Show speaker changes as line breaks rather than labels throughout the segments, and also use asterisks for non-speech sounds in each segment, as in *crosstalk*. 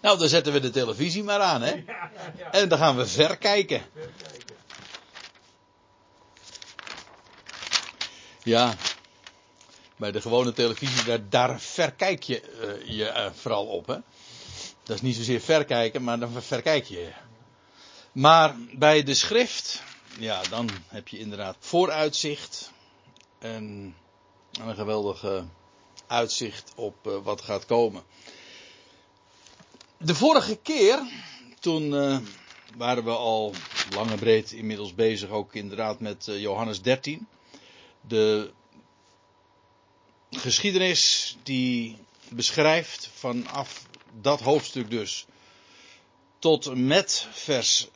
Nou, dan zetten we de televisie maar aan, hè? *laughs* En dan gaan we verkijken. Ja, bij de gewone televisie, daar, daar verkijk je uh, je uh, vooral op, hè? Dat is niet zozeer verkijken, maar dan verkijk je. Maar bij de schrift, ja, dan heb je inderdaad vooruitzicht. En een geweldige uitzicht op uh, wat gaat komen. De vorige keer, toen uh, waren we al lang en breed inmiddels bezig, ook inderdaad met uh, Johannes 13. De geschiedenis die beschrijft vanaf dat hoofdstuk dus tot met vers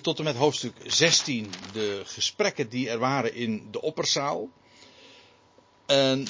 tot en met hoofdstuk 16 de gesprekken die er waren in de opperzaal. En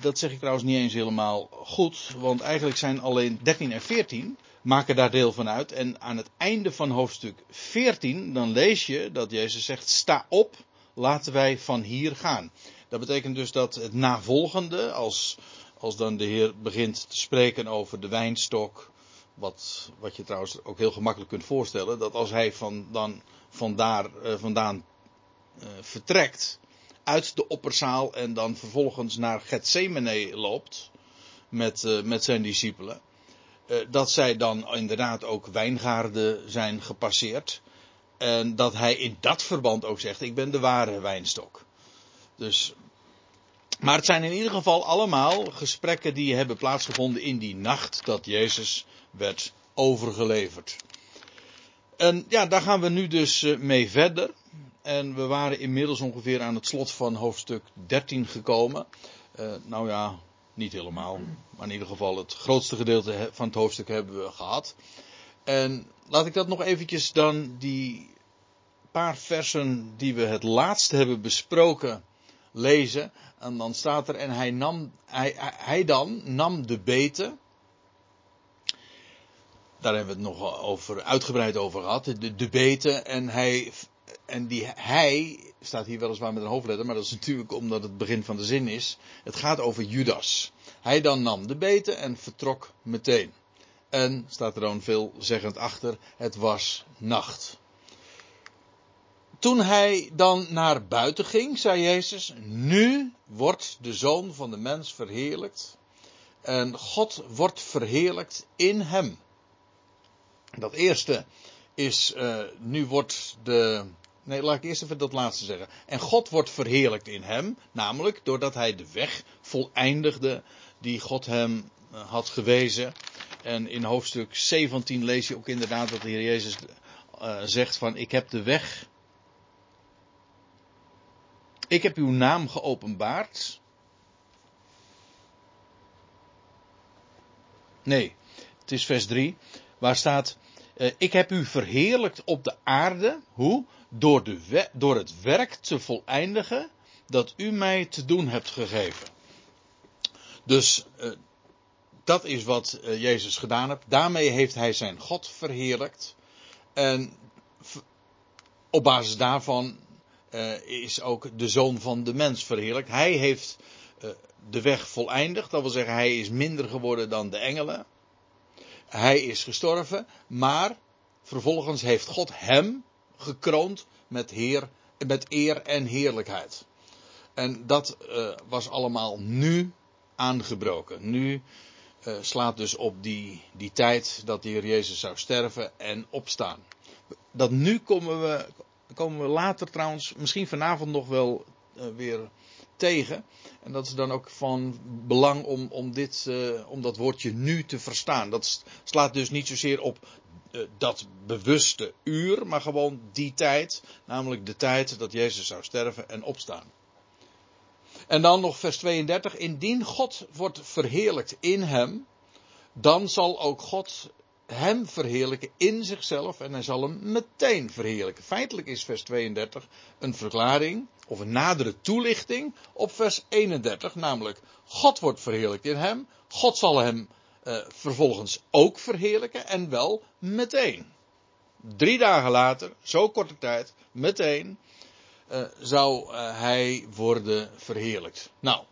dat zeg ik trouwens niet eens helemaal goed, want eigenlijk zijn alleen 13 en 14 maken daar deel van uit. En aan het einde van hoofdstuk 14 dan lees je dat Jezus zegt: sta op, laten wij van hier gaan. Dat betekent dus dat het navolgende, als, als dan de Heer begint te spreken over de wijnstok, wat, wat je trouwens ook heel gemakkelijk kunt voorstellen, dat als hij van, dan vandaar, uh, vandaan uh, vertrekt uit de opperzaal en dan vervolgens naar Gethsemane loopt met, uh, met zijn discipelen, dat zij dan inderdaad ook wijngaarden zijn gepasseerd. En dat hij in dat verband ook zegt: Ik ben de ware wijnstok. Dus maar het zijn in ieder geval allemaal gesprekken die hebben plaatsgevonden in die nacht dat Jezus werd overgeleverd. En ja, daar gaan we nu dus mee verder. En we waren inmiddels ongeveer aan het slot van hoofdstuk 13 gekomen. Uh, nou ja, niet helemaal. Maar in ieder geval het grootste gedeelte van het hoofdstuk hebben we gehad. En laat ik dat nog eventjes dan die paar versen die we het laatst hebben besproken lezen. En dan staat er, en hij, nam, hij, hij dan nam de beten. Daar hebben we het nog over, uitgebreid over gehad. De, de beten. En hij, en die hij, staat hier weliswaar met een hoofdletter, maar dat is natuurlijk omdat het begin van de zin is. Het gaat over Judas. Hij dan nam de beten en vertrok meteen. En staat er dan veelzeggend achter, het was nacht. Toen hij dan naar buiten ging, zei Jezus, nu wordt de zoon van de mens verheerlijkt. En God wordt verheerlijkt in hem. Dat eerste is, uh, nu wordt de. Nee, laat ik eerst even dat laatste zeggen. En God wordt verheerlijkt in hem, namelijk doordat hij de weg voleindigde die God hem uh, had gewezen. En in hoofdstuk 17 lees je ook inderdaad dat de Heer Jezus uh, zegt van ik heb de weg ik heb uw naam geopenbaard. Nee, het is vers 3, waar staat: uh, Ik heb u verheerlijkt op de aarde. Hoe? Door, de door het werk te voleindigen dat u mij te doen hebt gegeven. Dus uh, dat is wat uh, Jezus gedaan heeft. Daarmee heeft hij zijn God verheerlijkt. En op basis daarvan uh, is ook de zoon van de mens verheerlijkt. Hij heeft de weg voleindigd. Dat wil zeggen, hij is minder geworden dan de engelen. Hij is gestorven, maar vervolgens heeft God hem gekroond met, heer, met eer en heerlijkheid. En dat uh, was allemaal nu aangebroken. Nu slaat dus op die, die tijd dat de Heer Jezus zou sterven en opstaan. Dat nu komen we, komen we later trouwens, misschien vanavond nog wel uh, weer tegen. En dat is dan ook van belang om, om, dit, om dat woordje nu te verstaan. Dat slaat dus niet zozeer op dat bewuste uur, maar gewoon die tijd. Namelijk de tijd dat Jezus zou sterven en opstaan. En dan nog vers 32. Indien God wordt verheerlijkt in hem, dan zal ook God hem verheerlijken in zichzelf en hij zal hem meteen verheerlijken. Feitelijk is vers 32 een verklaring of een nadere toelichting op vers 31, namelijk God wordt verheerlijkt in hem, God zal hem uh, vervolgens ook verheerlijken en wel meteen. Drie dagen later, zo korte tijd, meteen, uh, zou uh, hij worden verheerlijkt. Nou,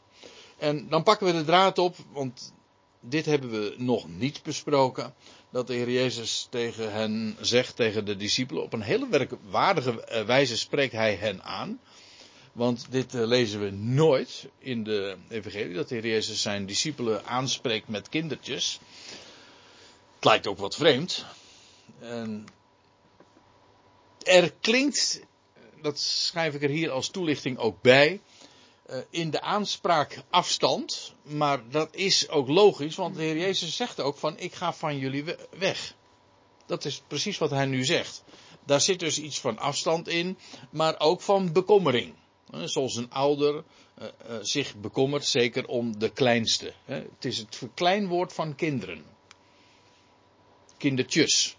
en dan pakken we de draad op, want dit hebben we nog niet besproken. Dat de Heer Jezus tegen hen zegt, tegen de discipelen, op een hele werkwaardige eh, wijze spreekt hij hen aan. Want dit eh, lezen we nooit in de Evangelie, dat de Heer Jezus zijn discipelen aanspreekt met kindertjes. Het lijkt ook wat vreemd. En er klinkt, dat schrijf ik er hier als toelichting ook bij, eh, in de aanspraak afstand. Maar dat is ook logisch, want de Heer Jezus zegt ook van ik ga van jullie weg. Dat is precies wat hij nu zegt. Daar zit dus iets van afstand in, maar ook van bekommering. Zoals een ouder uh, uh, zich bekommert, zeker om de kleinste. Het is het verkleinwoord van kinderen. Kindertjes.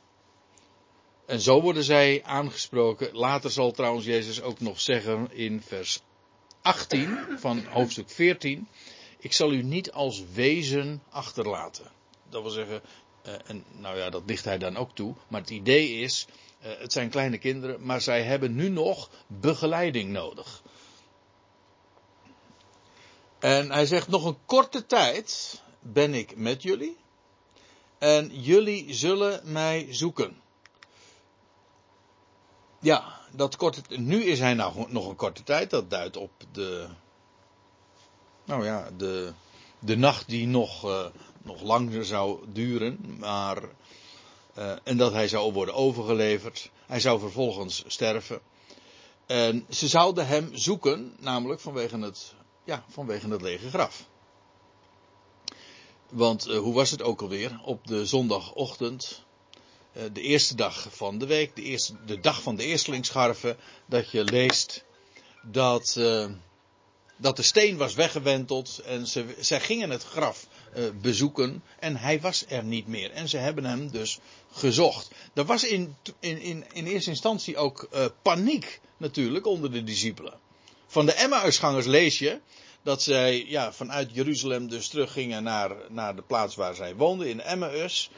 En zo worden zij aangesproken. Later zal trouwens Jezus ook nog zeggen in vers 18 van hoofdstuk 14. Ik zal u niet als wezen achterlaten. Dat wil zeggen, uh, en nou ja, dat ligt hij dan ook toe. Maar het idee is, het zijn kleine kinderen, maar zij hebben nu nog begeleiding nodig. En hij zegt, nog een korte tijd ben ik met jullie. En jullie zullen mij zoeken. Ja, dat korte, nu is hij nou nog een korte tijd. Dat duidt op de, nou ja, de, de nacht die nog, uh, nog langer zou duren. Maar, uh, en dat hij zou worden overgeleverd. Hij zou vervolgens sterven. En ze zouden hem zoeken, namelijk vanwege het, ja, vanwege het lege graf. Want uh, hoe was het ook alweer? Op de zondagochtend eh, de eerste dag van de week, de, eerste, de dag van de eerstelingsscharven, dat je leest dat, uh, dat de steen was weggewenteld en ze, zij gingen het graf bezoeken en hij was er niet meer. En ze hebben hem dus gezocht. Er was in, in, in, in eerste instantie ook paniek natuurlijk onder de discipelen. Van de Emmausgangers lees je dat zij ja, vanuit Jeruzalem dus teruggingen naar, naar de plaats waar zij woonden in Emmaus.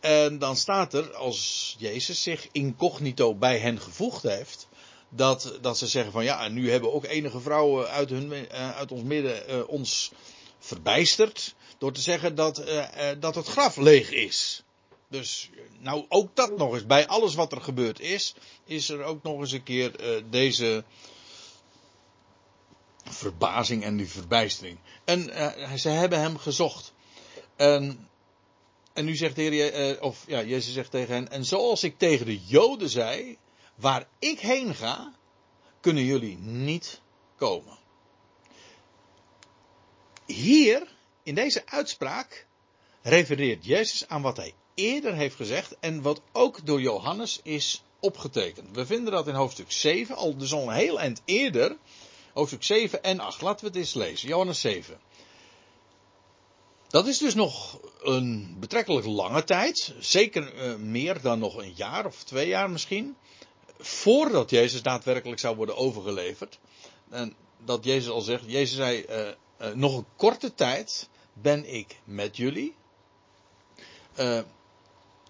En dan staat er, als Jezus zich incognito bij hen gevoegd heeft, dat, dat ze zeggen van ja, en nu hebben ook enige vrouwen uit, hun, uh, uit ons midden uh, ons verbijsterd. Door te zeggen dat, uh, dat het graf leeg is. Dus nou ook dat nog eens. Bij alles wat er gebeurd is, is er ook nog eens een keer deze verbazing en die verbijstering. En ze hebben hem gezocht. En en nu zegt de Heer, eh, of ja, Jezus zegt tegen hen, en zoals ik tegen de Joden zei, waar ik heen ga, kunnen jullie niet komen. Hier, in deze uitspraak, refereert Jezus aan wat hij eerder heeft gezegd en wat ook door Johannes is opgetekend. We vinden dat in hoofdstuk 7, al dus al een heel eind eerder, hoofdstuk 7 en 8. Laten we het eens lezen, Johannes 7. Dat is dus nog een betrekkelijk lange tijd, zeker uh, meer dan nog een jaar of twee jaar misschien, voordat Jezus daadwerkelijk zou worden overgeleverd. En dat Jezus al zegt, Jezus zei, uh, uh, nog een korte tijd ben ik met jullie.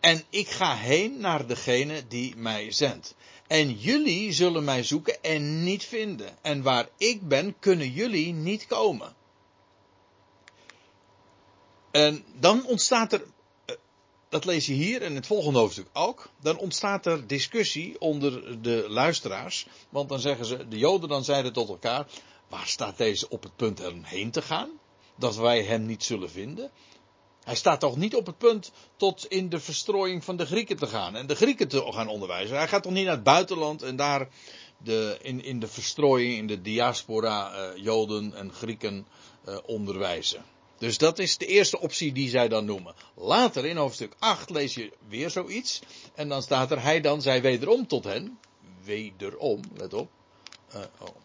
en ik ga heen naar degene die mij zendt. En jullie zullen mij zoeken en niet vinden. En waar ik ben, kunnen jullie niet komen. En dan ontstaat er, eh, dat lees je hier in het volgende hoofdstuk ook, dan ontstaat er discussie onder de luisteraars. Want dan zeggen ze, de Joden dan zeiden tot elkaar, waar staat deze op het punt er heen te gaan? Dat wij hem niet zullen vinden. Hij staat toch niet op het punt tot in de verstrooiing van de Grieken te gaan en de Grieken te gaan onderwijzen. Hij gaat toch niet naar het buitenland en daar de, in, in de verstrooiing, in de diaspora, uh, Joden en Grieken uh, onderwijzen. Dus dat is de eerste optie die zij dan noemen. Later in hoofdstuk 8 lees je weer zoiets. En dan staat er, hij dan zei wederom tot hen. Wederom, let op. Uh, oh.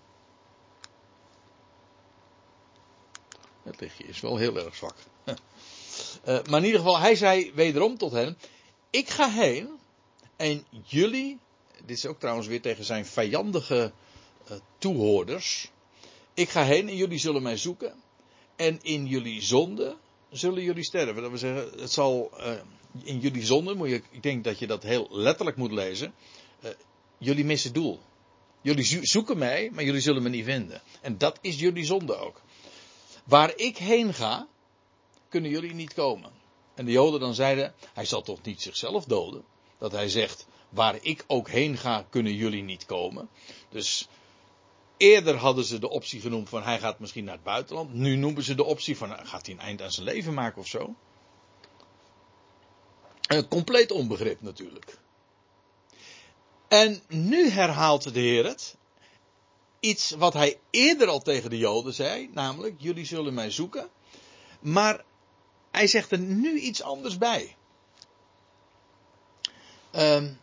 Het lichtje is wel heel erg zwak. Uh, maar in ieder geval, hij zei wederom tot hen. Ik ga heen en jullie, dit is ook trouwens weer tegen zijn vijandige uh, toehoorders. Ik ga heen en jullie zullen mij zoeken en in jullie zonde zullen jullie sterven. Dat wil zeggen, het zal uh, in jullie zonde, moet ik denk dat je dat heel letterlijk moet lezen. Jullie missen doel. Jullie zoeken mij, maar jullie zullen me niet vinden. En dat is jullie zonde ook. Waar ik heen ga, kunnen jullie niet komen. En de Joden dan zeiden, hij zal toch niet zichzelf doden? Dat hij zegt, waar ik ook heen ga, kunnen jullie niet komen. Dus eerder hadden ze de optie genoemd van hij gaat misschien naar het buitenland. Nu noemen ze de optie van gaat hij een eind aan zijn leven maken of zo. Een compleet onbegrip natuurlijk. En nu herhaalt de Heer het. Iets wat hij eerder al tegen de Joden zei, namelijk jullie zullen mij zoeken. Maar hij zegt er nu iets anders bij. Um,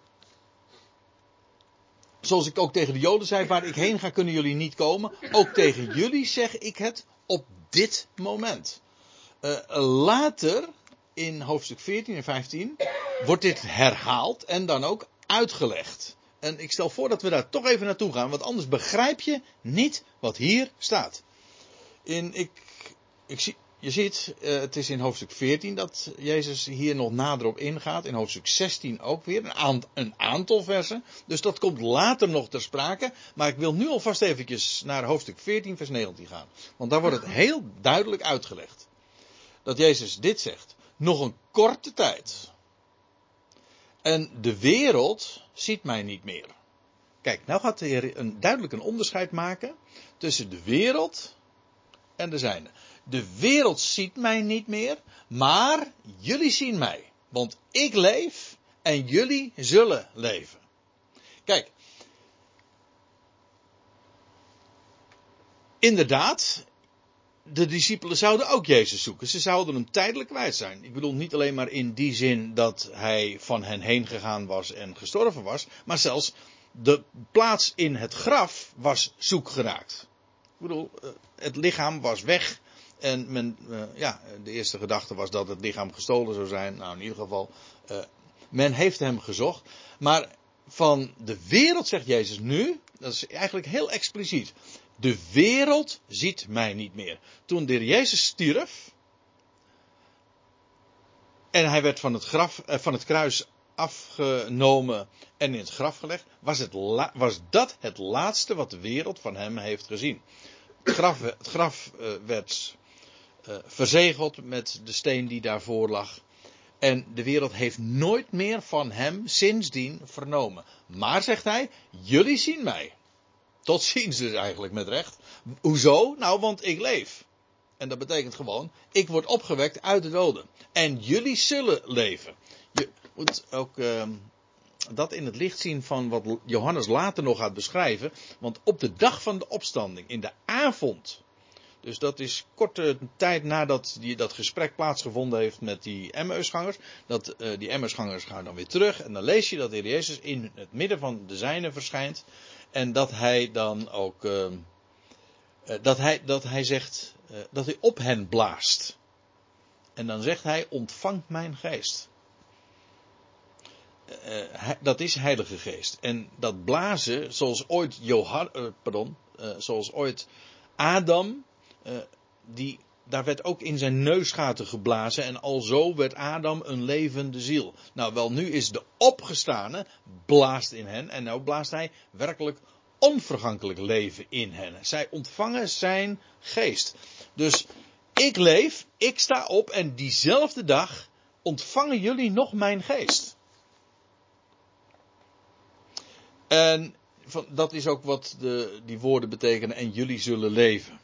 zoals ik ook tegen de Joden zei, waar ik heen ga kunnen jullie niet komen. Ook tegen jullie zeg ik het op dit moment. Uh, later, in hoofdstuk 14 en 15, wordt dit herhaald en dan ook uitgelegd. En ik stel voor dat we daar toch even naartoe gaan, want anders begrijp je niet wat hier staat. In, ik, ik zie, je ziet, uh, het is in hoofdstuk 14 dat Jezus hier nog nader op ingaat. In hoofdstuk 16 ook weer. Een, aant, een, aantal versen. Dus dat komt later nog ter sprake. Maar ik wil nu alvast eventjes naar hoofdstuk 14 vers 19 gaan. Want daar wordt het heel duidelijk uitgelegd. Dat Jezus dit zegt. Nog een korte tijd. En de wereld ziet mij niet meer. Kijk, nou gaat Heer een, duidelijk een onderscheid maken tussen de wereld en de zijne. De wereld ziet mij niet meer, maar jullie zien mij. Want ik leef en jullie zullen leven. Kijk. Inderdaad, de discipelen zouden ook Jezus zoeken. Ze zouden hem tijdelijk kwijt zijn. Ik bedoel niet alleen maar in die zin dat hij van hen heen gegaan was en gestorven was, maar zelfs de plaats in het graf was zoek geraakt. Ik bedoel, eh, het lichaam was weg en men, uh, ja, de eerste gedachte was dat het lichaam gestolen zou zijn. Nou, in ieder geval, uh, men heeft hem gezocht. Maar van de wereld zegt Jezus nu, dat is eigenlijk heel expliciet. De wereld ziet mij niet meer. Toen de Jezus stierf. En hij werd van het, graf, uh, van het kruis afgenomen en in het graf gelegd. Was, het was dat het laatste wat de wereld van hem heeft gezien. Het graf, het graf werd uh, verzegeld met de steen die daarvoor lag. En de wereld heeft nooit meer van hem sindsdien vernomen. Maar zegt hij, jullie zien mij. Tot ziens dus eigenlijk met recht. Hoezo? Nou, want ik leef. En dat betekent gewoon, ik word opgewekt uit de doden. En jullie zullen leven. Je moet ook uh, dat in het licht zien van wat Johannes later nog gaat beschrijven. Want op de dag van de opstanding, in de avond dus dat is korte tijd nadat die, dat gesprek plaatsgevonden heeft met die Emmausgangers. Dat uh, die Emmausgangers gaan dan weer terug. En dan lees je dat de Heer Jezus in het midden van de zijnen verschijnt. En dat hij dan ook. Uh, dat, hij, dat hij zegt. Uh, dat hij op hen blaast. En dan zegt hij: ontvang mijn geest. dat is Heilige Geest. En dat blazen, zoals ooit Johan, pardon, zoals ooit Adam die, daar werd ook in zijn neusgaten geblazen en alzo werd Adam een levende ziel. Nou wel, nu is de opgestane blaast in hen en nou blaast hij werkelijk onvergankelijk leven in hen. Zij ontvangen zijn geest. Dus ik leef, ik sta op en diezelfde dag ontvangen jullie nog mijn geest. En dat is ook wat de, die woorden betekenen en jullie zullen leven.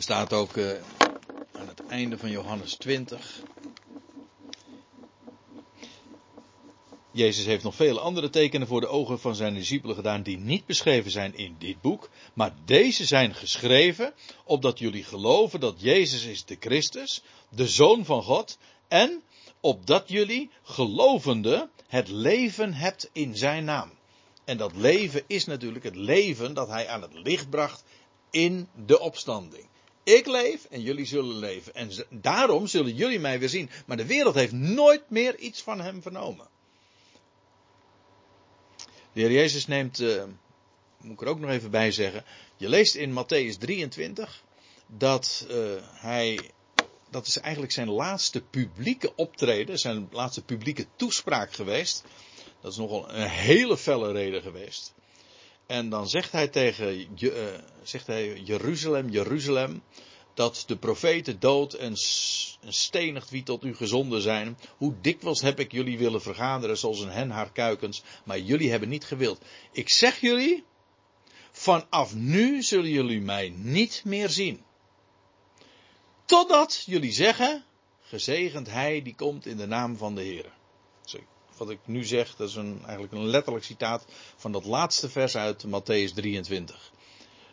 Er staat ook uh, aan het einde van Johannes 20. Jezus heeft nog vele andere tekenen voor de ogen van zijn discipelen gedaan die niet beschreven zijn in dit boek, maar deze zijn geschreven opdat jullie geloven dat Jezus is de Christus, de Zoon van God, en opdat jullie gelovende het leven hebt in zijn naam. En dat leven is natuurlijk het leven dat hij aan het licht bracht in de opstanding. Ik leef en jullie zullen leven. En daarom zullen jullie mij weer zien. Maar de wereld heeft nooit meer iets van hem vernomen. De Heer Jezus neemt, uh, moet ik er ook nog even bij zeggen. Je leest in Matthäus 23 dat uh, hij, dat is eigenlijk zijn laatste publieke optreden, zijn laatste publieke toespraak geweest. Dat is nogal een hele felle reden geweest. En dan zegt hij tegen uh, zegt hij, Jeruzalem, Jeruzalem, dat de profeten dood en, en stenigt wie tot u gezonden zijn. Hoe dikwijls heb ik jullie willen vergaderen zoals een hen haar kuikens, maar jullie hebben niet gewild. Ik zeg jullie, vanaf nu zullen jullie mij niet meer zien. Totdat jullie zeggen, gezegend hij die komt in de naam van de Heer. Wat ik nu zeg, dat is een, eigenlijk een letterlijk citaat van dat laatste vers uit Matthäus 23.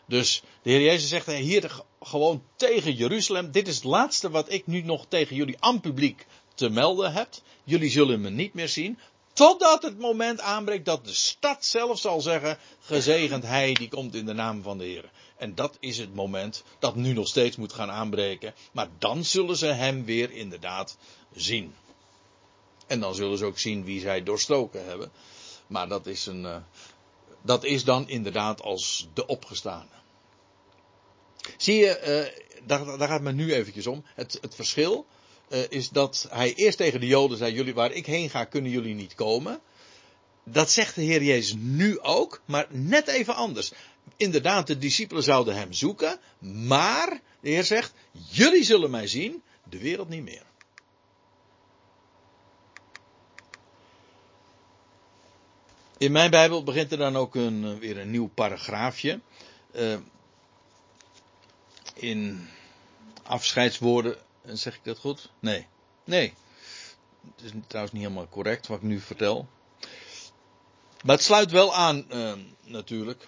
Dus de Heer Jezus zegt hier gewoon tegen Jeruzalem: Dit is het laatste wat ik nu nog tegen jullie aan publiek te melden heb. Jullie zullen me niet meer zien. Totdat het moment aanbreekt dat de stad zelf zal zeggen: Gezegend hij die komt in de naam van de Heer. En dat is het moment dat nu nog steeds moet gaan aanbreken. Maar dan zullen ze hem weer inderdaad zien. En dan zullen ze ook zien wie zij doorstoken hebben. Maar dat is, een, uh, dat is dan inderdaad als de opgestane. Zie je, uh, daar, daar, gaat me nu eventjes om. Het, het verschil uh, is dat hij eerst tegen de Joden zei: jullie, waar ik heen ga, kunnen jullie niet komen. Dat zegt de Heer Jezus nu ook, maar net even anders. Inderdaad, de discipelen zouden hem zoeken, maar de Heer zegt: jullie zullen mij zien, de wereld niet meer. In mijn Bijbel begint er dan ook een, weer een nieuw paragraafje. Uh, in afscheidswoorden, zeg ik dat goed? Nee. Nee. Het is trouwens niet helemaal correct wat ik nu vertel. Maar het sluit wel aan, natuurlijk,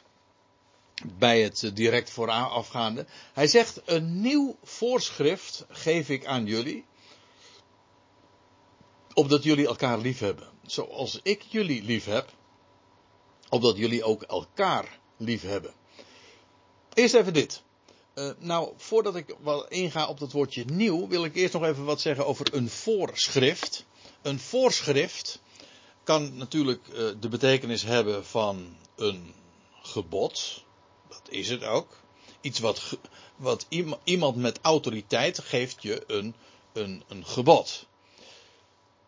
bij het direct voorafgaande. Hij zegt: Een nieuw voorschrift geef ik aan jullie. Opdat jullie elkaar lief hebben. Zoals ik jullie lief heb opdat jullie ook elkaar lief hebben. Eerst even dit. Uh, nou, voordat ik wel inga op dat woordje nieuw, wil ik eerst nog even wat zeggen over een voorschrift. Een voorschrift kan natuurlijk uh, de betekenis hebben van een gebod. Dat is het ook. Iets wat, wat iemand met autoriteit geeft je een, een, een gebod.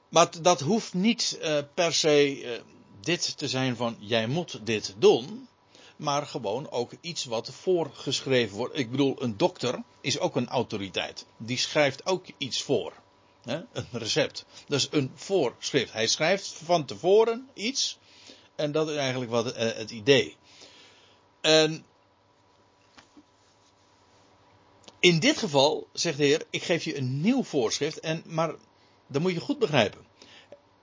Maar dat hoeft niet uh, per se dit te zijn van jij moet dit doen, maar gewoon ook iets wat voorgeschreven wordt. Ik bedoel, een dokter is ook een autoriteit. Die schrijft ook iets voor. Hè? Een recept. Dus een voorschrift. Hij schrijft van tevoren iets. En dat is eigenlijk wat uh, het idee. En in dit geval zegt de Heer: Ik geef je een nieuw voorschrift. En, maar dat moet je goed begrijpen.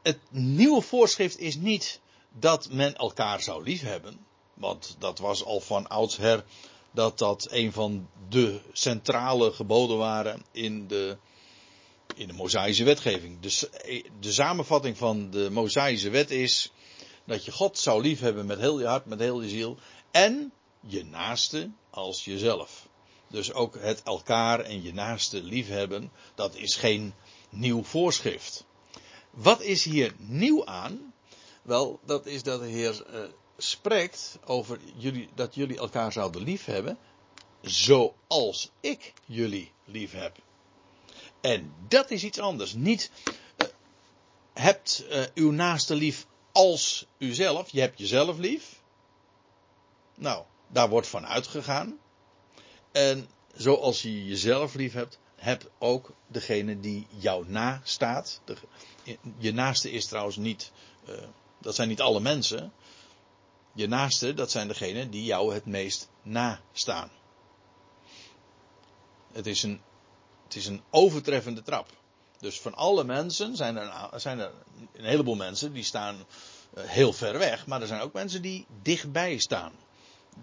Het nieuwe voorschrift is niet dat men elkaar zou liefhebben. Want dat was al van oudsher dat dat een van de centrale geboden waren in de, in de Mosaïsche wetgeving. Dus de samenvatting van de Mosaïsche wet is dat je God zou liefhebben met heel je hart, met heel je ziel. En je naaste als jezelf. Dus ook het elkaar en je naaste liefhebben, dat is geen nieuw voorschrift. Wat is hier nieuw aan? Wel, dat is dat de Heer uh, spreekt over jullie, dat jullie elkaar zouden lief hebben, zoals ik jullie lief heb. En dat is iets anders. Niet uh, hebt uh, uw naaste lief als uzelf. Je hebt jezelf lief. Nou, daar wordt van uitgegaan. En zoals je jezelf lief hebt, heb ook degene die jou nastaat. De, je naaste is trouwens niet dat zijn niet alle mensen. Je naaste, dat zijn degenen die jou het meest nastaan. Het is een, het is een overtreffende trap. Dus van alle mensen zijn er, zijn er een heleboel mensen die staan eh, heel ver weg. Maar er zijn ook mensen die dichtbij staan.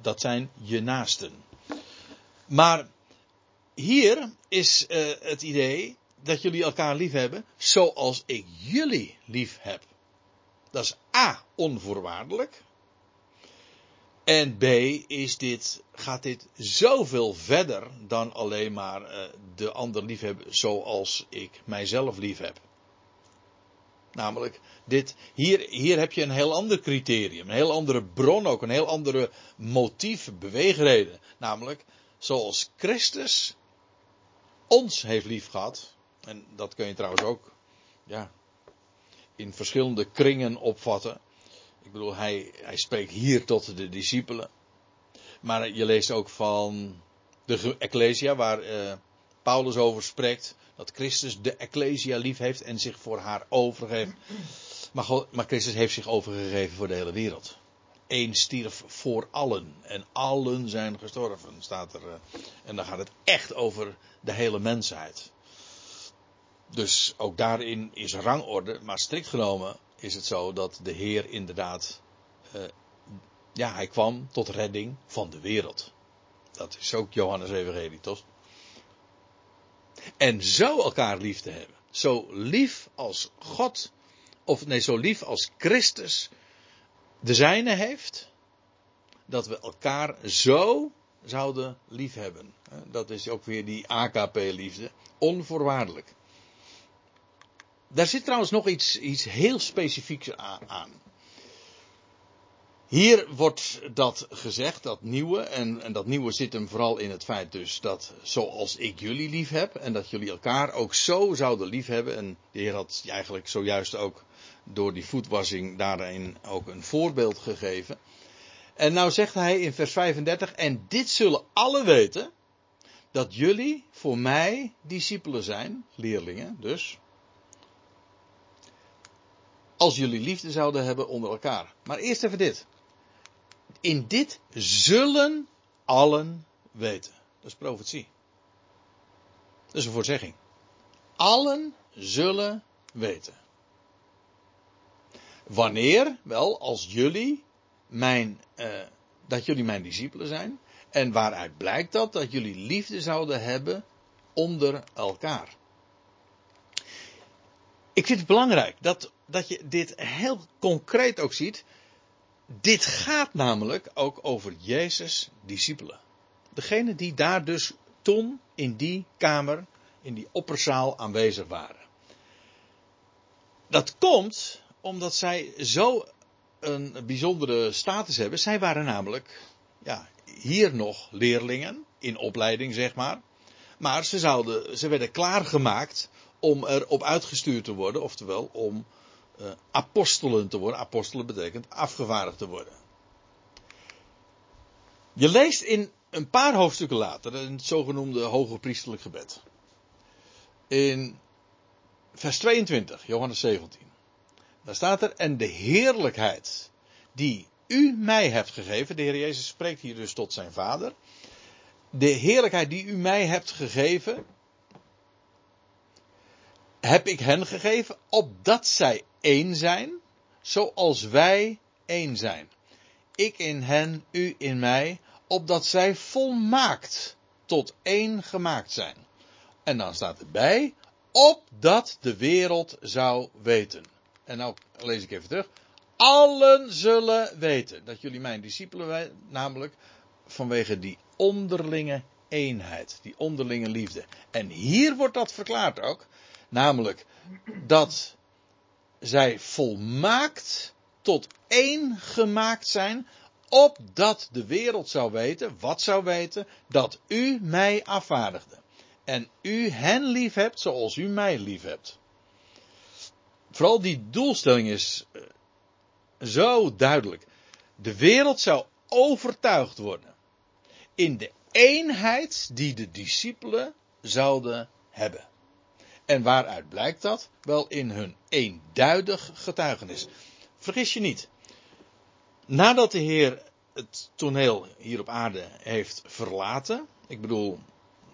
Dat zijn je naasten. Maar hier is uh, het idee dat jullie elkaar lief hebben zoals ik jullie lief heb. Dat is A, onvoorwaardelijk. En B, is dit, gaat dit zoveel verder dan alleen maar uh, de ander liefhebben zoals ik mijzelf lief heb. Namelijk, dit, hier, hier heb je een heel ander criterium, een heel andere bron ook, een heel andere motief, beweegreden. Namelijk, zoals Christus ons heeft lief gehad, en dat kun je trouwens ook, ja, in verschillende kringen opvatten. Ik bedoel, hij, hij spreekt hier tot de discipelen. Maar je leest ook van de Ecclesia, waar uh, Paulus over spreekt. Dat Christus de Ecclesia lief heeft en zich voor haar overgeeft. Maar, maar Christus heeft zich overgegeven voor de hele wereld. Eén stierf voor allen. En allen zijn gestorven, staat er. Eh. En dan gaat het echt over de hele mensheid. Dus ook daarin is rangorde. Maar strikt genomen is het zo dat de Heer inderdaad. Uh, ja, hij kwam tot redding van de wereld. Dat is ook Johannes Evangelie? En zo elkaar lief te hebben. Zo lief als God, of nee, zo lief als Christus de zijne heeft, dat we elkaar zo zouden lief hebben. Dat is ook weer die AKP-liefde, onvoorwaardelijk. Daar zit trouwens nog iets, iets heel specifieks aan. Hier wordt dat gezegd, dat nieuwe, en, en, dat nieuwe zit hem vooral in het feit dus dat zoals ik jullie lief heb, en dat jullie elkaar ook zo zouden lief hebben, en de Heer had eigenlijk zojuist ook door die voetwassing daarin ook een voorbeeld gegeven. En nou zegt hij in vers 35, en dit zullen alle weten, dat jullie voor mij discipelen zijn, leerlingen dus, als jullie liefde zouden hebben onder elkaar. Maar eerst even dit. In dit zullen allen weten. Dat is profetie. Dat is een voorzegging. Allen zullen weten. Wanneer? Wel, als jullie mijn, uh, dat jullie mijn discipelen zijn. En waaruit blijkt dat? Dat jullie liefde zouden hebben onder elkaar. Ik vind het belangrijk dat, dat je dit heel concreet ook ziet. Dit gaat namelijk ook over Jezus' discipelen. Degene die daar dus toen in die kamer, in die opperzaal aanwezig waren. Dat komt omdat zij zo een bijzondere status hebben. Zij waren namelijk ja, hier nog leerlingen in opleiding, zeg maar. Maar ze, zouden, ze werden klaargemaakt om erop uitgestuurd te worden, oftewel om uh, apostelen te worden. Apostelen betekent afgevaardigd te worden. Je leest in een paar hoofdstukken later het zogenoemde hoge priestelijk gebed. In vers 22, Johannes 17. Daar staat er, en de heerlijkheid die u mij hebt gegeven, de Heer Jezus spreekt hier dus tot zijn vader. De heerlijkheid die u mij hebt gegeven, heb ik hen gegeven, opdat zij één zijn, zoals wij één zijn. Ik in hen, u in mij, opdat zij volmaakt tot één gemaakt zijn. En dan staat erbij, opdat de wereld zou weten. En nou lees ik even terug. Allen zullen weten dat jullie mijn discipelen, namelijk vanwege die onderlinge eenheid, die onderlinge liefde. En hier wordt dat verklaard ook. Namelijk dat zij volmaakt tot één gemaakt zijn, opdat de wereld zou weten, wat zou weten, dat u mij afvaardigde. En u hen lief hebt zoals u mij lief hebt. Vooral die doelstelling is eh, zo duidelijk. De wereld zou overtuigd worden in de eenheid die de discipelen zouden hebben. En waaruit blijkt dat? Wel in hun eenduidig getuigenis. Vergis je niet. Nadat de Heer het toneel hier op aarde heeft verlaten. Ik bedoel,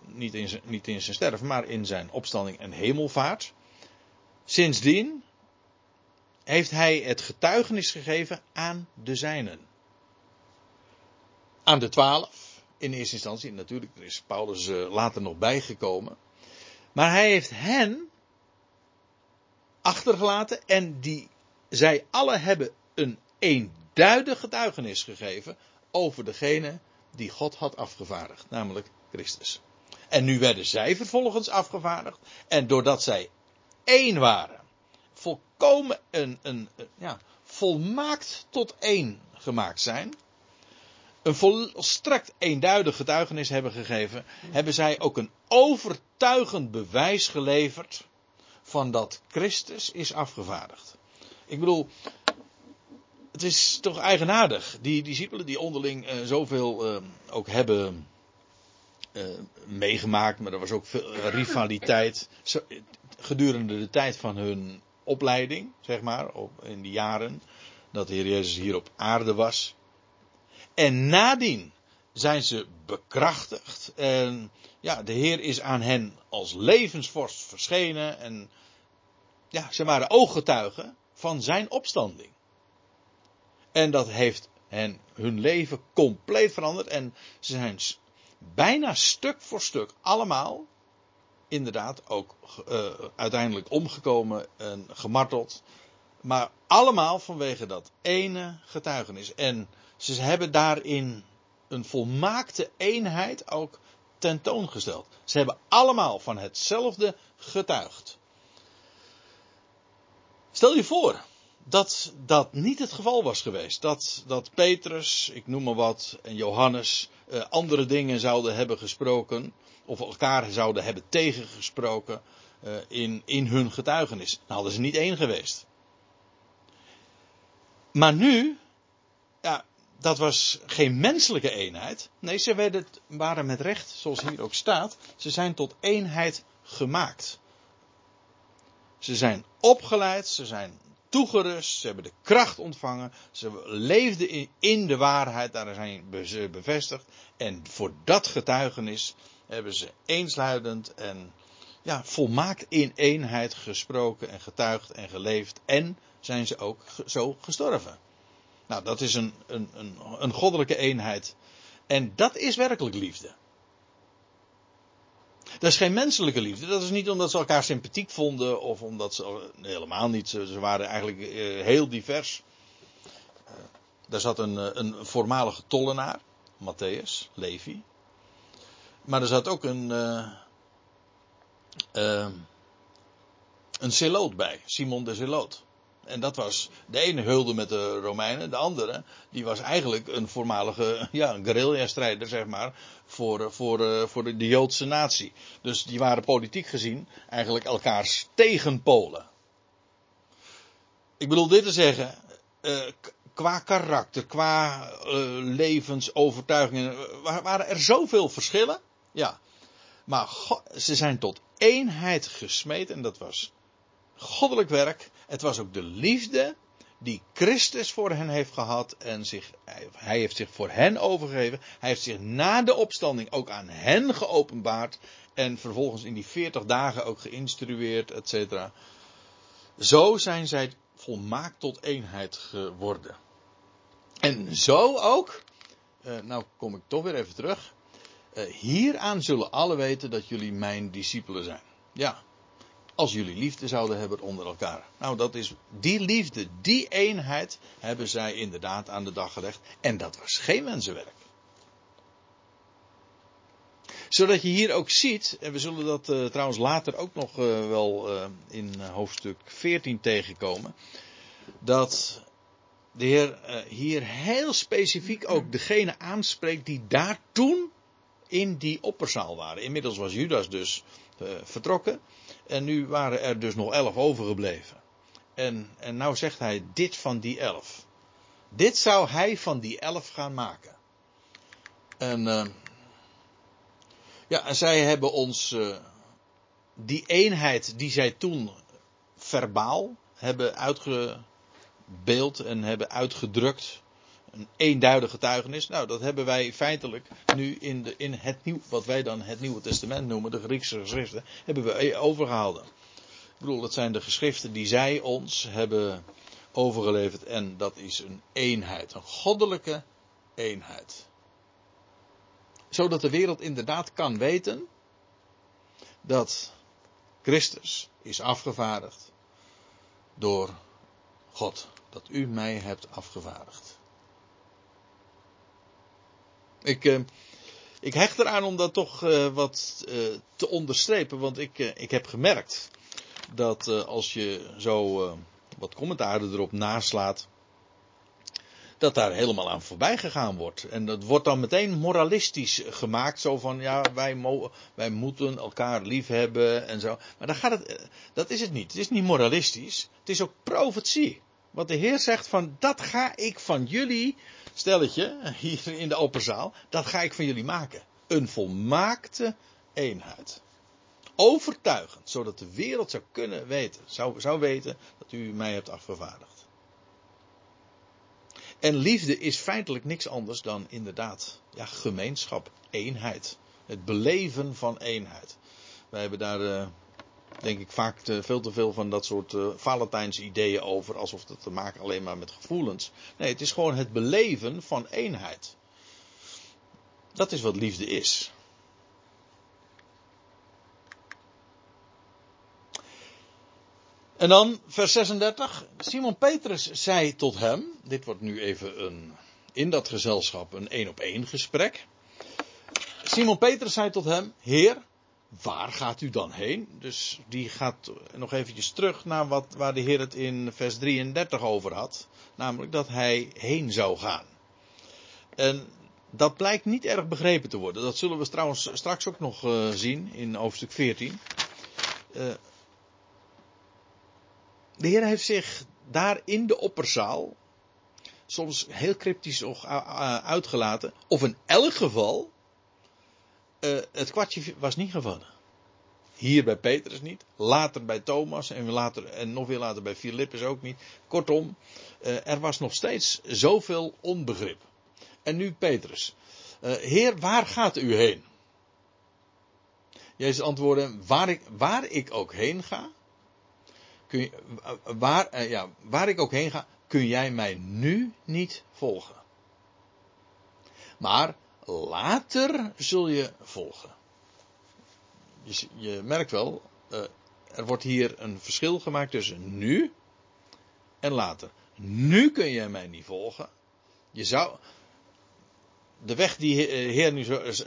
niet in zijn, niet in zijn sterven, maar in zijn opstanding en hemelvaart. Sindsdien heeft hij het getuigenis gegeven aan de zijnen. Aan de twaalf, in eerste instantie, natuurlijk, er is Paulus uh, later nog bijgekomen. Maar hij heeft hen achtergelaten en die, zij alle hebben een eenduidig getuigenis gegeven over degene die God had afgevaardigd, namelijk Christus. En nu werden zij vervolgens afgevaardigd en doordat zij één waren, volkomen een, een, ja, volmaakt tot één gemaakt zijn, een volstrekt eenduidig getuigenis hebben gegeven, hebben zij ook een overtuigend bewijs geleverd van dat Christus is afgevaardigd. Ik bedoel, het is toch eigenaardig. Die discipelen die onderling uh, zoveel uh, ook hebben uh, meegemaakt, maar er was ook veel rivaliteit. Gedurende de tijd van hun opleiding, zeg maar, op, in die jaren dat de Heer Jezus hier op aarde was. En nadien zijn ze bekrachtigd. En ja, de Heer is aan hen als levensvorst verschenen. En ja, ze waren ooggetuigen van zijn opstanding. En dat heeft hen hun leven compleet veranderd. En ze zijn bijna stuk voor stuk allemaal inderdaad ook uh, uiteindelijk omgekomen en gemarteld. Maar allemaal vanwege dat ene getuigenis. En ze hebben daarin een volmaakte eenheid ook tentoongesteld. Ze hebben allemaal van hetzelfde getuigd. Stel je voor dat dat niet het geval was geweest. Dat, dat Petrus, ik noem maar wat, en Johannes uh, andere dingen zouden hebben gesproken. Of elkaar zouden hebben tegengesproken uh, in, in hun getuigenis. Dan hadden ze niet één geweest. Maar nu, dat was geen menselijke eenheid. Nee, ze werden, waren met recht, zoals hier ook staat, ze zijn tot eenheid gemaakt. Ze zijn opgeleid, ze zijn toegerust, ze hebben de kracht ontvangen, ze leefden in, de waarheid, daar zijn ze bevestigd. En voor dat getuigenis hebben ze eensluidend en ja, volmaakt in eenheid gesproken en getuigd en geleefd. En zijn ze ook zo gestorven. Nou, dat is een, een, een, een goddelijke eenheid. En dat is werkelijk liefde. Dat is geen menselijke liefde. Dat is niet omdat ze elkaar sympathiek vonden of omdat ze. helemaal niet. Ze, waren eigenlijk uh, heel divers. Uh, daar zat een, eh, een voormalige tollenaar, Matthäus, Levi. Maar er zat ook een. een Zeloot bij, Simon de Zeloot. En dat was, de ene hulde met de Romeinen, de andere, die was eigenlijk een voormalige, *laughs* ja, guerrilla-strijder, zeg maar, voor, voor, voor de, Joodse natie. Dus die waren politiek gezien eigenlijk elkaars tegenpolen. Ik bedoel dit te zeggen, uh, qua karakter, qua levensovertuigingen, waren er zoveel verschillen. Ja. Maar ze zijn tot eenheid gesmeed en dat was goddelijk werk. Het was ook de liefde die Christus voor hen heeft gehad en zich, hij heeft zich voor hen overgegeven. Hij heeft zich na de opstanding ook aan hen geopenbaard en vervolgens in die 40 dagen ook geïnstrueerd, etc. Zo zijn zij volmaakt tot eenheid geworden. En zo ook, uh, nou kom ik toch weer even terug. Uh, hieraan zullen alle weten dat jullie mijn discipelen zijn. Ja, als jullie liefde zouden hebben onder elkaar. Nou, dat is die liefde, die eenheid hebben zij inderdaad aan de dag gelegd. En dat was geen mensenwerk. Zodat je hier ook ziet, en we zullen dat uh, trouwens later ook nog uh, wel uh, in hoofdstuk 14 tegenkomen, dat de Heer hier heel specifiek ook degene aanspreekt die daar toen in die opperzaal waren. Inmiddels was Judas dus vertrokken. En nu waren er dus nog elf overgebleven. En, en nou zegt hij dit van die elf. Dit zou hij van die elf gaan maken. En, uh, ja, zij hebben ons uh, die eenheid die zij toen verbaal hebben uitgebeeld en hebben uitgedrukt een eenduidige getuigenis. Nou, dat hebben wij feitelijk nu in, de, in het nieuw, wat wij dan het Nieuwe Testament noemen, de Griekse geschriften, hebben we overgehouden. Ik bedoel, dat zijn de geschriften die zij ons hebben overgeleverd en dat is een eenheid, een goddelijke eenheid. Zodat de wereld inderdaad kan weten dat Christus is afgevaardigd door God. Dat u mij hebt afgevaardigd. Ik, uh, ik hecht eraan om dat toch uh, wat uh, te onderstrepen, want ik, ik heb gemerkt dat als je zo wat commentaren erop naslaat, dat daar helemaal aan voorbij gegaan wordt. En dat wordt dan meteen moralistisch gemaakt, zo van ja, wij, wij moeten elkaar lief hebben en zo. Maar dan gaat het, dat is het niet. Het is niet moralistisch, het is ook profetie. Wat de Heer zegt van dat ga ik van jullie stelletje hier in de open zaal, dat ga ik van jullie maken. Een volmaakte eenheid. Overtuigend, zodat de wereld zou kunnen weten, zou, zou weten dat u mij hebt afgevaardigd. En liefde is feitelijk niks anders dan inderdaad ja, gemeenschap, eenheid. Het beleven van eenheid. Wij hebben daar, uh, denk ik, vaak te, veel te veel van dat soort uh, Valentijns ideeën over, alsof het te maken alleen maar met gevoelens. Nee, het is gewoon het beleven van eenheid. Dat is wat liefde is. En dan vers 36. Simon Petrus zei tot hem. Dit wordt nu even een, in dat gezelschap een één op één gesprek. Simon Petrus zei tot hem: Heer, waar gaat u dan heen? Dus die gaat nog eventjes terug naar wat, waar de Heer het in vers 33 over had. Namelijk dat hij heen zou gaan. En dat blijkt niet erg begrepen te worden. Dat zullen we trouwens straks ook nog uh, zien in hoofdstuk 14. Uh, de Heer heeft zich daar in de opperzaal soms heel cryptisch uitgelaten. Of in elk geval, uh, het kwartje was niet gevallen. Hier bij Petrus niet, later bij Thomas en, later, en nog weer later bij Filippus ook niet. Kortom, uh, er was nog steeds zoveel onbegrip. En nu Petrus. Uh, Heer, waar gaat u heen? Jezus antwoordde, waar ik, waar ik ook heen ga, kun je, waar, eh, ja, waar ik ook heen ga, kun jij mij nu niet volgen. Maar later zul je volgen. Je, je merkt wel, uh, er wordt hier een verschil gemaakt tussen nu en later. Nu kun jij mij niet volgen. Je zou, de weg die de Heer nu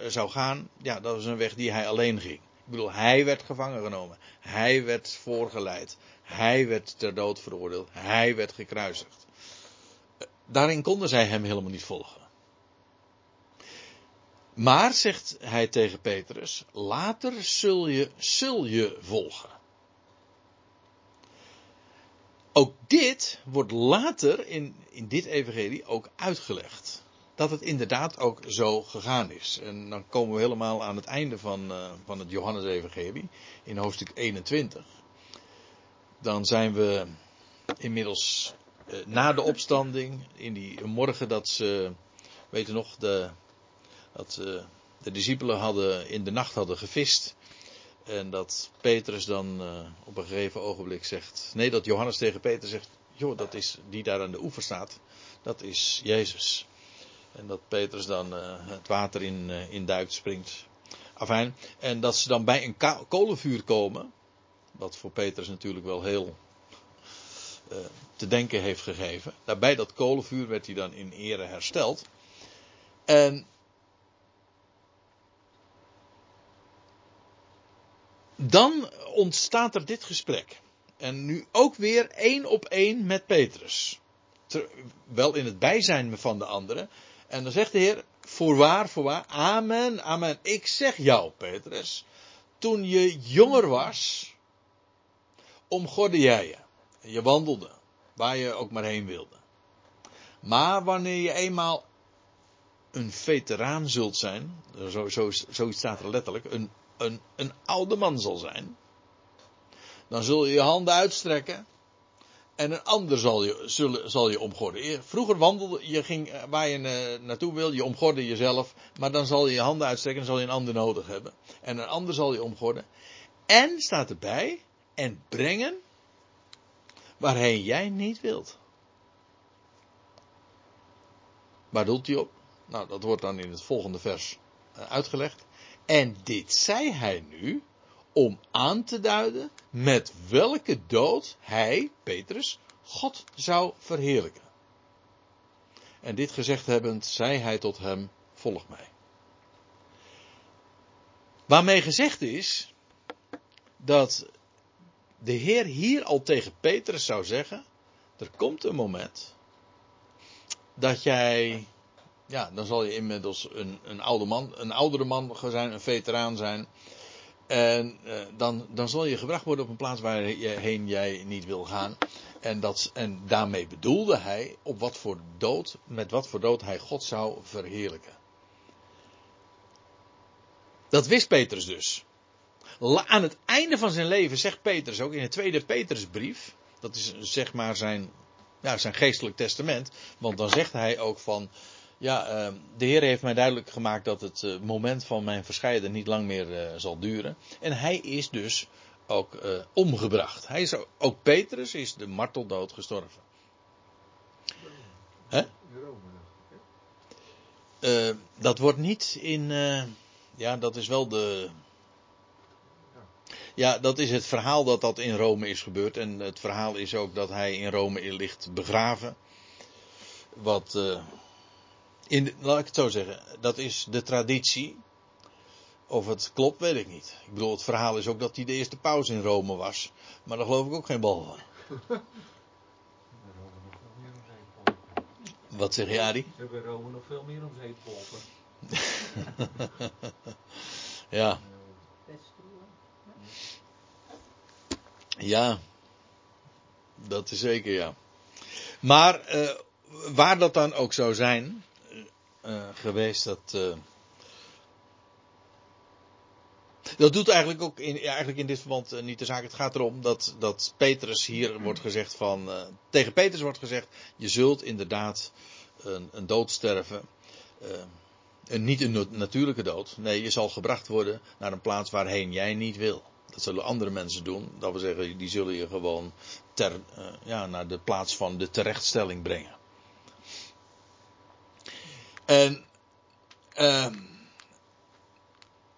zou gaan, ja, dat was een weg die hij alleen ging. Ik bedoel, hij werd gevangen genomen. Hij werd voorgeleid. Hij werd ter dood veroordeeld. Hij werd gekruisigd. Daarin konden zij hem helemaal niet volgen. Maar, zegt hij tegen Petrus, later zul je, zul je volgen. Ook dit wordt later in, in dit evangelie ook uitgelegd. Dat het inderdaad ook zo gegaan is. En dan komen we helemaal aan het einde van, uh, van het Johannes-evangelie, in hoofdstuk 21 dan zijn we inmiddels uh, na de opstanding, in die morgen dat ze, weet je nog, de, dat uh, de discipelen hadden in de nacht hadden gevist. En dat Petrus dan uh, op een gegeven ogenblik zegt, nee, dat Johannes tegen Peter zegt, joh, dat is die daar aan de oever staat, dat is Jezus. En dat Petrus dan het water in, in duikt, springt. Afijn, en dat ze dan bij een kolenvuur komen. Wat voor Petrus natuurlijk wel heel te denken heeft gegeven. Daarbij dat kolenvuur werd hij dan in ere hersteld. En dan ontstaat er dit gesprek. En nu ook weer één op één met Petrus. Wel in het bijzijn van de anderen. En dan zegt de Heer, voorwaar, voorwaar, amen, amen. Ik zeg jou, Petrus, toen je jonger was, omgorde jij je. Je wandelde waar je ook maar heen wilde. Maar wanneer je eenmaal een veteraan zult zijn, zo, zo, zoiets staat er letterlijk, een, een, een oude man zal zijn, dan zul je je handen uitstrekken en een ander zal je, zullen, zal je omgorden. Vroeger wandelde je, ging eh, waar je uh, naartoe wil, je omgorde jezelf, maar dan zal je je handen uitstrekken en zal je een ander nodig hebben. En een ander zal je omgorden. En staat erbij, en brengen waarheen jij niet wilt. Waar doelt hij op? Nou, dat wordt dan in het volgende vers eh, uitgelegd. En dit zei hij nu om aan te duiden met welke dood hij, Petrus, God zou verheerlijken. En dit gezegd hebbend, zei hij tot hem: Volg mij. Waarmee gezegd is dat de Heer hier al tegen Petrus zou zeggen: er komt een moment dat jij, ja, dan zal je inmiddels een, een oude man, een oudere man zijn, een veteraan zijn. En uh, dan, dan zal je gebracht worden op een plaats waarheen jij niet wil gaan. En, dat, en daarmee bedoelde hij op wat voor dood, met wat voor dood hij God zou verheerlijken. Dat wist Petrus dus. Aan het einde van zijn leven zegt Petrus ook in de tweede Petrusbrief. Dat is zeg maar zijn, ja, zijn geestelijk testament. Want dan zegt hij ook van. Ja, uh, de Heer heeft mij duidelijk gemaakt dat het uh, moment van mijn verscheiden niet lang meer uh, zal duren. En hij is dus ook omgebracht. Hij is ook, Petrus is de marteldood gestorven. Hè? dat wordt niet in. ja, dat is wel de. Ja, dat is het verhaal dat dat in Rome is gebeurd. En het verhaal is ook dat hij in Rome ligt begraven. Wat, uh, in, laat ik het zo zeggen, dat is de traditie. Of het klopt, weet ik niet. Ik bedoel, het verhaal is ook dat hij de eerste paus in Rome was. Maar daar geloof ik ook geen bal van. *laughs* Wat zeg je, Adi?
Ze hebben Rome nog veel meer om zeep geholpen. *laughs*
ja. Ja, dat is zeker ja. Maar uh, waar dat dan ook zou zijn uh, geweest, dat. Uh, dat doet eigenlijk ook in, eigenlijk in dit verband niet de zaak. Het gaat erom dat, dat Petrus hier wordt gezegd van. tegen Petrus wordt gezegd: je zult inderdaad een, een dood sterven. en niet een natuurlijke dood. Nee, je zal gebracht worden naar een plaats waarheen jij niet wil. Dat zullen andere mensen doen. Dat wil zeggen, die zullen je gewoon ter, ja, naar de plaats van de terechtstelling brengen. En, uh,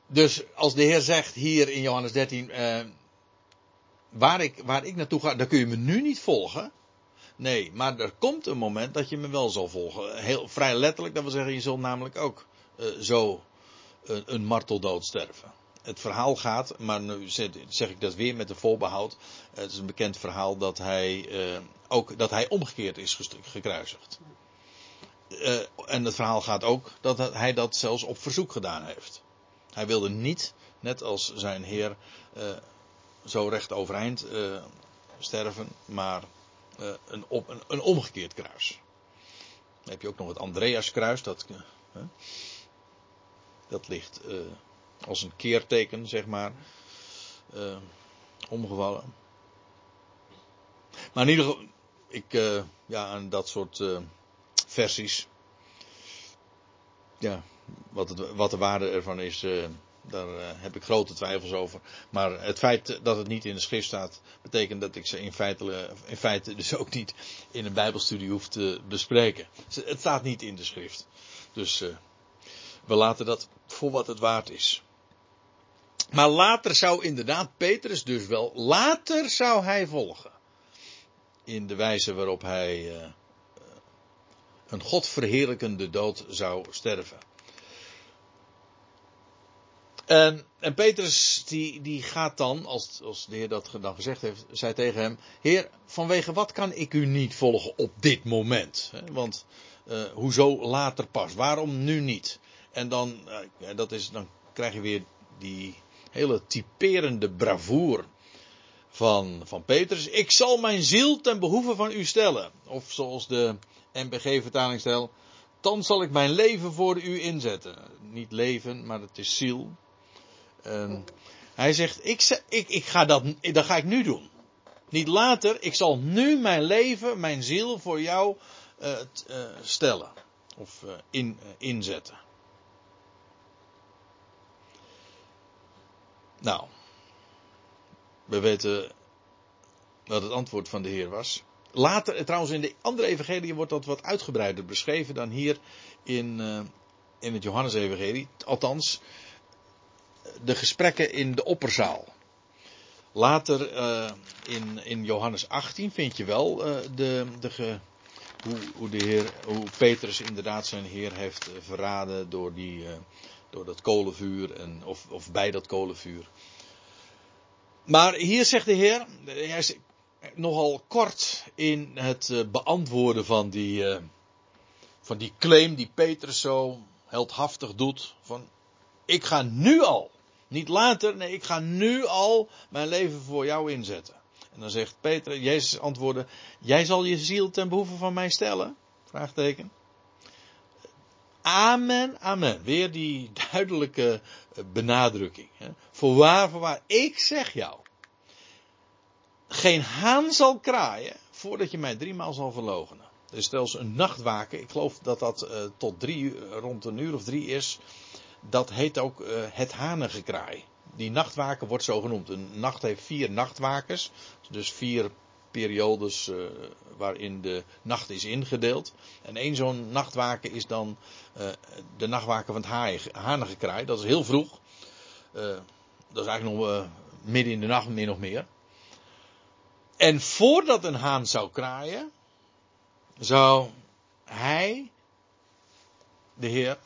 dus als de Heer zegt hier in Johannes 13, uh, waar, ik, waar ik naartoe ga, dan kun je me nu niet volgen. Nee, maar er komt een moment dat je me wel zal volgen. Heel, vrij letterlijk, dat wil zeggen, je zult namelijk ook uh, zo een, een marteldood sterven het verhaal gaat, maar nu zeg ik dat weer met de voorbehoud. Het is een bekend verhaal dat hij uh, ook dat hij omgekeerd is gekruisigd. Uh, en het verhaal gaat ook dat hij dat zelfs op verzoek gedaan heeft. Hij wilde niet, net als zijn heer, uh, zo recht overeind sterven, maar een, een, een, omgekeerd kruis. Dan heb je ook nog het Andreaskruis, dat, dat ligt als een keerteken, zeg maar. Omgevallen. Maar in ieder geval, ik, ja, aan dat soort versies. Ja, wat, het, wat de waarde ervan is, daar heb ik grote twijfels over. Maar het feit dat het niet in de schrift staat, betekent dat ik ze in feite, in feite dus ook niet in een Bijbelstudie hoef te bespreken. Het staat niet in de schrift. Dus we laten dat voor wat het waard is. Maar later zou inderdaad Petrus dus wel, later zou hij volgen. In de wijze waarop hij een godverheerlijkende dood zou sterven. En, en Petrus die, die gaat dan, als, als de Heer dat dan gezegd heeft, zei tegen hem: Heer, vanwege wat kan ik u niet volgen op dit moment? Want uh, hoezo later pas? Waarom nu niet? En dan, uh, dat is, dan krijg je weer die hele typerende bravoer van, van Petrus. Ik zal mijn ziel ten behoeve van u stellen. Of zoals de MBG-vertaling stelt. Dan zal ik mijn leven voor u inzetten. Niet leven, maar het is ziel. En hij zegt, ik, ik, ik ga dat, dat ga ik nu doen. Niet later, ik zal nu mijn leven, mijn ziel voor jou uh, uh, stellen. Of uh, in, inzetten. Nou, we weten wat het antwoord van de Heer was. Later, trouwens in de andere evangelie wordt dat wat uitgebreider beschreven dan hier in, uh, in het Johannes-evangelie. Althans, de gesprekken in de opperzaal. Later uh, in, in Johannes 18 vind je wel de, de hoe, hoe, de Heer, hoe Petrus inderdaad zijn Heer heeft verraden door die door dat kolenvuur en, of, of bij dat kolenvuur. Maar hier zegt de Heer, hij nogal kort in het eh, beantwoorden van die, eh, van die claim die Petrus zo heldhaftig doet. Van, ik ga nu al, niet later, nee, ik ga nu al mijn leven voor jou inzetten. En dan zegt Petrus, Jezus antwoordde, jij zal je ziel ten behoeve van mij stellen? Vraagteken. Amen, amen. Weer die duidelijke eh, benadrukking. Voorwaar, voorwaar, ik zeg jou. Geen haan zal kraaien voordat je mij driemaal zal verloochenen. Dus stel een nachtwaken, ik geloof dat dat uh, tot drie rond een uur of drie is. Dat heet ook uh, het hanengekraai. Die nachtwaken wordt zo genoemd. Een nacht heeft vier nachtwakens. Dus vier periodes uh, waarin de nacht is ingedeeld. En één zo'n nachtwaken is dan de nachtwaken van het hanengekraai. Dat is heel vroeg. Dat is eigenlijk nog midden in de nacht, meer nog meer. En voordat een haan zou kraaien, zou hij, de Heer,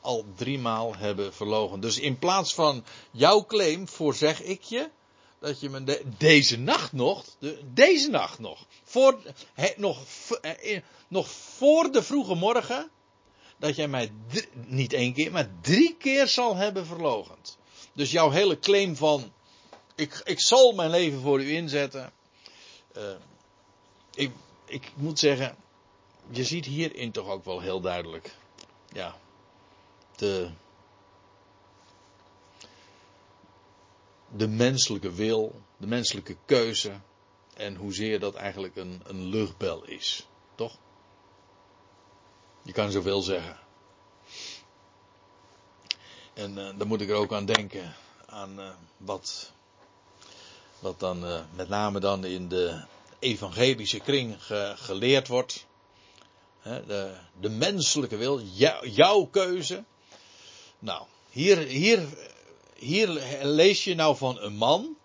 al driemaal hebben verlogen. Dus in plaats van jouw claim voorzeg ik je dat je me de, deze nacht nog, de, deze nacht nog, voor, nog, he, nog voor de vroege morgen, dat jij mij niet één keer, maar drie keer zal hebben verlogend. Dus jouw hele claim van, ik, ik zal mijn leven voor u inzetten. Uh, ik, ik moet zeggen, je ziet hierin toch ook wel heel duidelijk, ja, de, de menselijke wil, de menselijke keuze en hoezeer dat eigenlijk een, een luchtbel is. Toch? Je kan zoveel zeggen. En uh, dan moet ik er ook aan denken, aan uh, wat, wat dan uh, met name dan in de evangelische kring ge, geleerd wordt. De, de, menselijke wil, jou, jouw keuze. Nou, hier, hier hier lees je nou van een man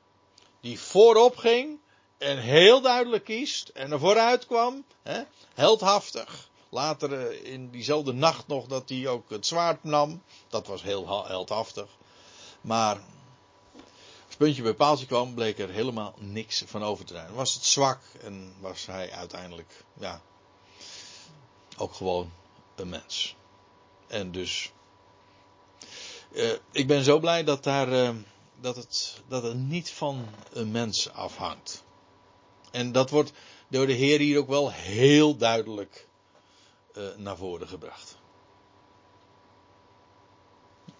die voorop ging en heel duidelijk kiest en er vooruit kwam, hè, heldhaftig. Later in diezelfde nacht nog dat hij ook het zwaard nam, dat was heel heldhaftig. Maar puntje bij paaltje kwam, bleek er helemaal niks van over te zijn. Was het zwak en was hij uiteindelijk, ja, ook gewoon een mens. En dus uh, ik ben zo blij dat, daar, uh, dat, het, dat het niet van een mens afhangt. En dat wordt door de Heer hier ook wel heel duidelijk uh, naar voren gebracht.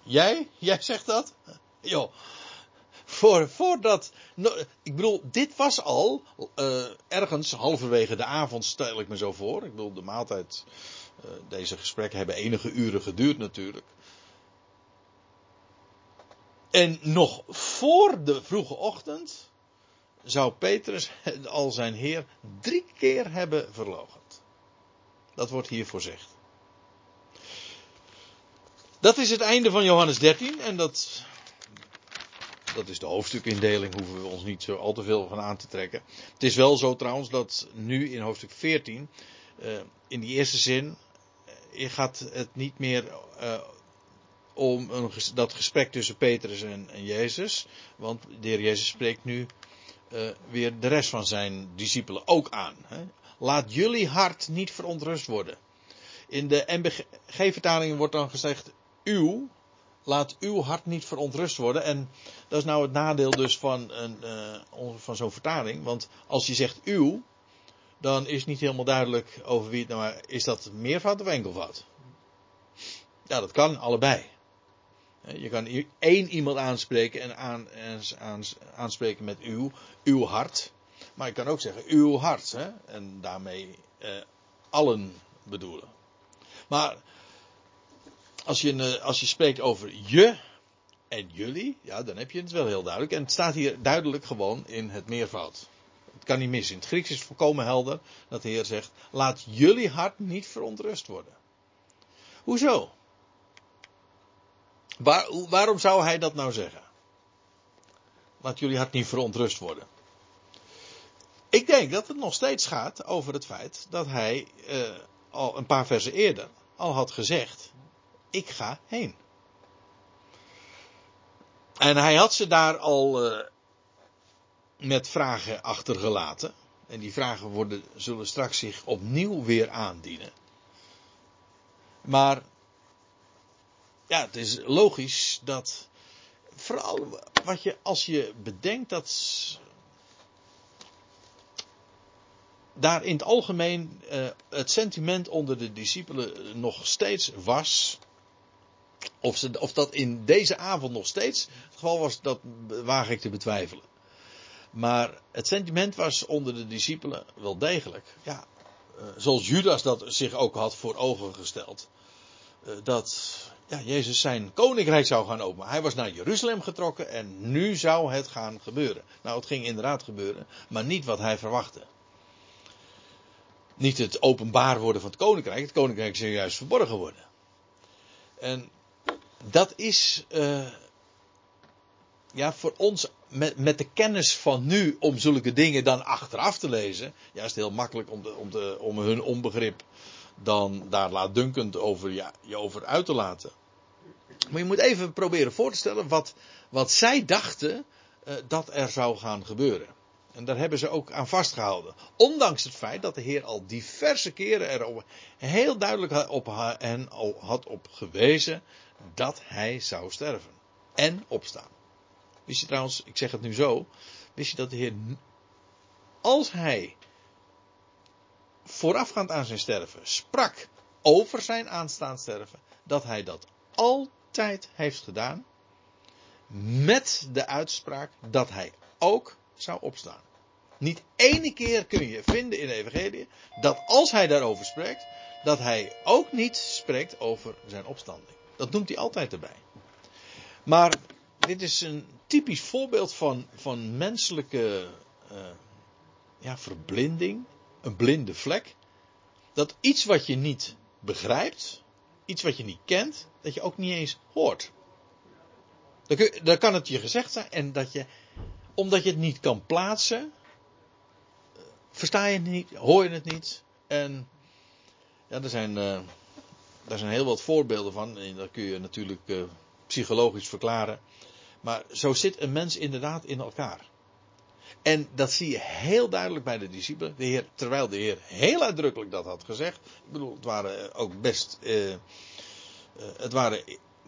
Jij? Jij zegt dat? Joh. Voor, voordat. Ik bedoel, dit was al ergens halverwege de avond, stel ik me zo voor. Ik bedoel, de maaltijd. deze gesprekken hebben enige uren geduurd natuurlijk. En nog voor de vroege ochtend zou Petrus *laughs* al zijn Heer drie keer hebben verloochend. Dat wordt hier voorzegd. Dat is het einde van Johannes 13 en dat, dat is de hoofdstukindeling, hoeven we ons niet zo al te veel van aan te trekken. Het is wel zo trouwens dat nu in hoofdstuk 14, uh, in die eerste zin, uh, gaat het niet meer uh, om dat gesprek tussen Petrus en, en, Jezus. Want de heer Jezus spreekt nu weer de rest van zijn discipelen ook aan. Hè. Laat jullie hart niet verontrust worden. In de MBG-vertaling wordt dan gezegd: uw, laat uw hart niet verontrust worden. En dat is nou het nadeel dus van, een, uh, van zo'n vertaling. Want als je zegt uw, dan is niet helemaal duidelijk over wie het nou is dat meervoud of enkelvoud. Ja, dat kan allebei. Je kan één iemand aanspreken en aan, aan, aanspreken met uw, uw hart. Maar je kan ook zeggen uw hart. Hè? En daarmee eh, allen bedoelen. Maar als je, eh, als je spreekt over je en jullie, ja, dan heb je het wel heel duidelijk. En het staat hier duidelijk gewoon in het meervoud. Het kan niet missen. In het Grieks is het volkomen helder dat de Heer zegt: laat jullie hart niet verontrust worden. Hoezo? Waar, waarom zou hij dat nou zeggen? Laat jullie hart niet verontrust worden. Ik denk dat het nog steeds gaat over het feit dat hij uh, al een paar versen eerder al had gezegd: Ik ga heen. En hij had ze daar al uh, met vragen achtergelaten. En die vragen worden, zullen straks zich opnieuw weer aandienen. Maar ja, het is logisch dat. Vooral wat je, als je bedenkt dat. daar in het algemeen uh, het sentiment onder de discipelen nog steeds was. Of, of dat in deze avond nog steeds het geval was, dat waag ik te betwijfelen. Maar het sentiment was onder de discipelen wel degelijk. Ja, uh, zoals Judas dat zich ook had voor ogen gesteld. Uh, dat ja, Jezus zijn koninkrijk zou gaan openen. Hij was naar Jeruzalem getrokken en nu zou het gaan gebeuren. Nou, het ging inderdaad gebeuren, maar niet wat hij verwachtte. Niet het openbaar worden van het koninkrijk. Het koninkrijk zou juist verborgen worden. En dat is uh, ja, voor ons met, met de kennis van nu om zulke dingen dan achteraf te lezen, juist heel makkelijk om, de, om, de, om hun onbegrip dan daar laatdunkend over, ja, je over uit te laten. Maar je moet even proberen voor te stellen wat, wat zij dachten uh, dat er zou gaan gebeuren. En daar hebben ze ook aan vastgehouden. Ondanks het feit dat de Heer al diverse keren er heel duidelijk op had op gewezen dat hij zou sterven. En opstaan. Wist je trouwens, ik zeg het nu zo. Wist je dat de Heer, als hij voorafgaand aan zijn sterven sprak over zijn aanstaand sterven, dat hij dat altijd heeft gedaan. Met de uitspraak dat hij ook zou opstaan. Niet ene keer kun je vinden in de Evangelie dat als hij daarover spreekt, dat hij ook niet spreekt over zijn opstanding. Dat noemt hij altijd erbij. Maar dit is een typisch voorbeeld van, van menselijke uh, ja, verblinding, een blinde vlek. Dat iets wat je niet begrijpt, iets wat je niet kent, dat je ook niet eens hoort. Dan kan het je gezegd zijn en dat je, omdat je het niet kan plaatsen, versta je het niet, hoor je het niet. En ja, er zijn, uh, daar zijn heel wat voorbeelden van. En dat kun je natuurlijk uh, psychologisch verklaren. Maar zo zit een mens inderdaad in elkaar. En dat zie je heel duidelijk bij de discipelen. De Heer, terwijl de Heer heel uitdrukkelijk dat had gezegd. Ik bedoel, het waren ook best. Het waren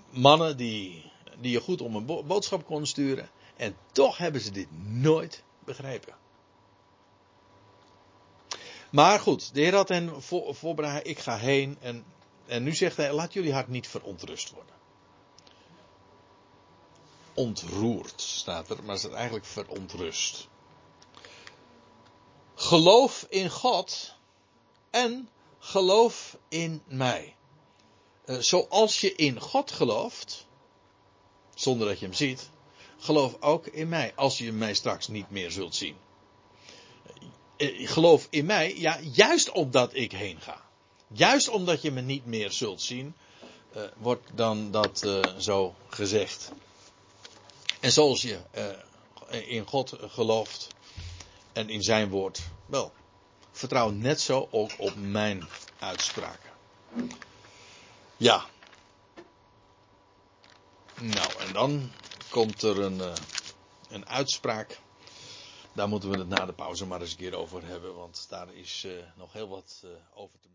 mannen die, die je goed om een boodschap konden sturen. En toch hebben ze dit nooit begrepen. Maar goed, de Heer had hen voor, voorbereid, ik ga heen. En, en nu zegt hij, laat jullie hart niet verontrust worden. Ontroerd staat er, maar het is eigenlijk verontrust. Geloof in God en geloof in mij. Uh, zoals je in God gelooft, zonder dat je hem ziet, geloof ook in mij, als je mij straks niet meer zult zien. Eh, geloof in mij, ja, juist omdat ik heen ga. Juist omdat je me niet meer zult zien, uh, wordt dan dat zo gezegd. En zoals je in God gelooft en in zijn woord, wel, vertrouw net zo ook op mijn uitspraken. Ja. Nou, en dan komt er een, een uitspraak daar moeten we het na de pauze maar eens een keer over hebben, want daar is uh, nog heel wat uh, over te melden.